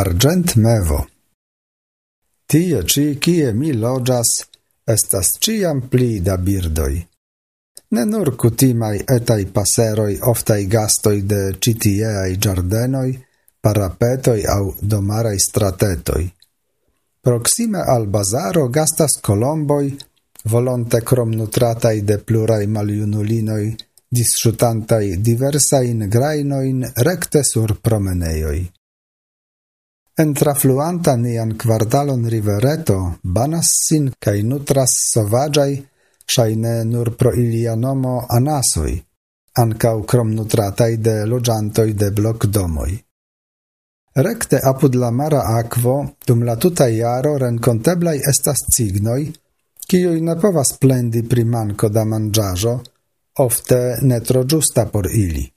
argent mevo. Tie ci, kie mi loĝas, estas ciam pli da birdoi. Ne nur kutimai etai paseroi oftai gastoi de citieai giardenoi, parapetoi au domarei stratetoi. Proxime al bazaro gastas colomboi, volonte crom nutratai de plurai maliunulinoi, disciutantai diversain grainoin recte sur promeneioi. Entrafluanta nian kvardalon rivereto banas sin cae nutras sovagiai, shaine nur pro ilia nomo anasui, ancau crom nutratai de logiantoi de bloc domoi. Recte apud la mara aquo, dum la tuta iaro renkonteblaj estas cignoi, cioi ne povas plendi primanco da mangiajo, ofte netro giusta por ili.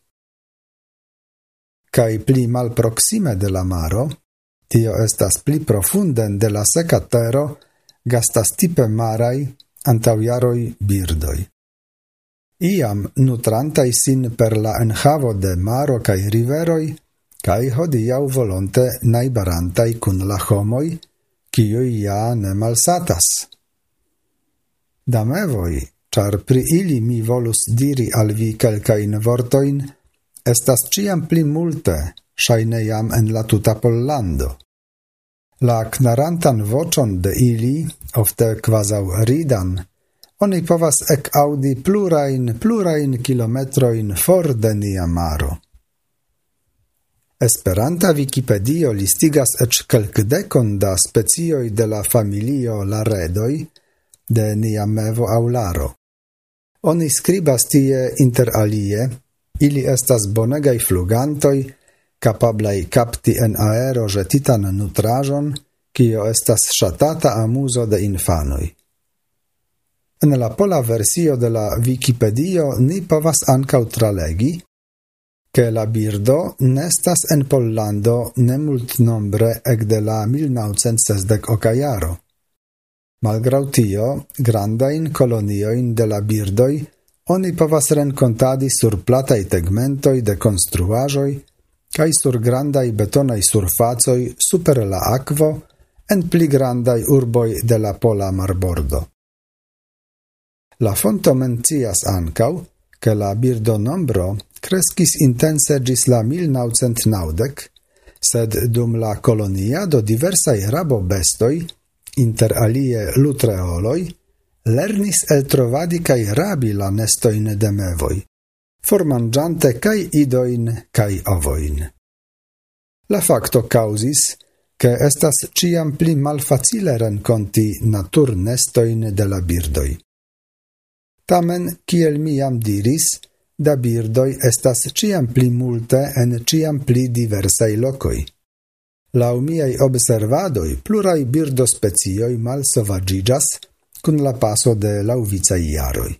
Cai pli malproksime de la maro, Tio estas pli profunden de la seca tero gastas tipe maraj antaŭjaroj birdoi. Iam nutrantai sin per la enhavo de maro cae riveroi, cae hodiau volonte naibarantai kun la homoi, cioi ja ne malsatas. Damevoi, char pri ili mi volus diri al vi calcain vortoin, estas ciam pli multe – shaine jam en la tuta Pollando. La knarantan vocion de ili, ofte quasau ridan, oni povas ec audi plurain, plurain kilometroin for de nia maro. Esperanta Wikipedio listigas ec kelkdekon da specioj de la familio laredoj de nia mevo aularo. Oni skribas tie inter alie, ili estas bonegaj flugantoj, capablai capti en aero jetitan nutrajon, kio estas shatata amuso de infanoi. En la pola versio de la Wikipedio ni povas ancau tralegi, che la birdo nestas en Pollando nemult nombre ec de la 1960 ocaiaro. Malgrau tio, grandain colonioin de la birdoi oni povas rencontadi sur platai tegmentoi de construajoi cae sur grandai betonai surfacoi super la aquo en pli grandai urboi de la pola marbordo. La fonto mencias ancau che la birdo nombro crescis intense gis la 1990, sed dum la colonia do diversai rabo bestoi, inter alie lutreoloi, lernis el trovadi cae rabi la nestoin de mevoi formangiante cae idoin cae ovoin. La facto causis che estas ciam pli malfacile renconti natur nestoin de la birdoi. Tamen, kiel mi jam diris, da birdoi estas ciam pli multe en ciam pli diversai locoi. Lau miei observadoi, plurai birdo mal sovagigas, cun la paso de lauvicei iaroi.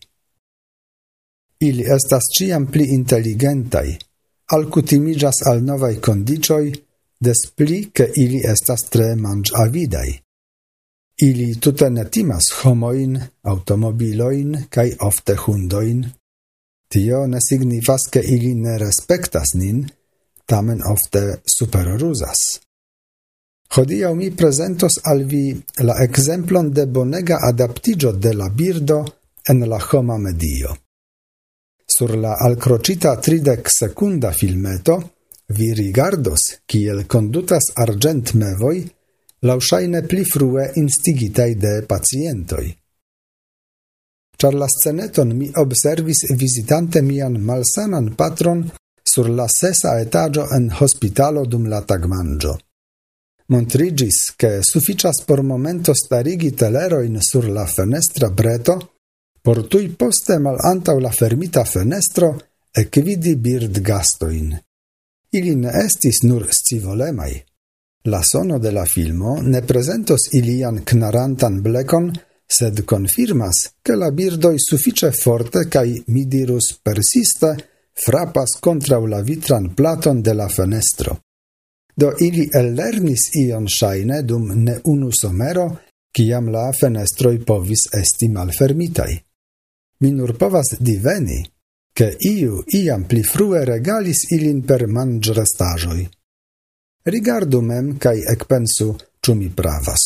Ili estas ciam pli intelligentai, alcutimigas al novai condicioi, des pli che ili estas tre manĝavidaj. Ili tute ne timas homoin, automobiloin, cae ofte hundoin. Tio ne signifas, che ili ne respektas nin, tamen ofte superoruzas. Hodiau mi prezentos al vi la exemplon de bonega adaptigio de la birdo en la homa medio sur la alcrocita tridec secunda filmeto, vi rigardos kiel condutas argent mevoi lausaine pli frue instigitai de pacientoi. Char la sceneton mi observis visitante mian malsanan patron sur la sesa etagio en hospitalo dum la tagmangio. Montrigis che sufficias por momento starigi teleroin sur la fenestra breto por tui poste mal antau la fermita fenestro ecvidi bird gastoin. Ili ne estis nur scivolemai. La sono de la filmo ne presentos ilian knarantan blekon, sed confirmas che la birdoi suffice forte cae, mi dirus persiste, frappas contra la vitran platon de la fenestro. Do ili ellernis ion shaine dum ne unu somero, ciam la fenestroi povis esti malfermitai mi nur povas diveni, che iu iam pli frue regalis ilin per manĝrestaĵoj. Rigardu mem cae ekpensu, ĉu mi pravas.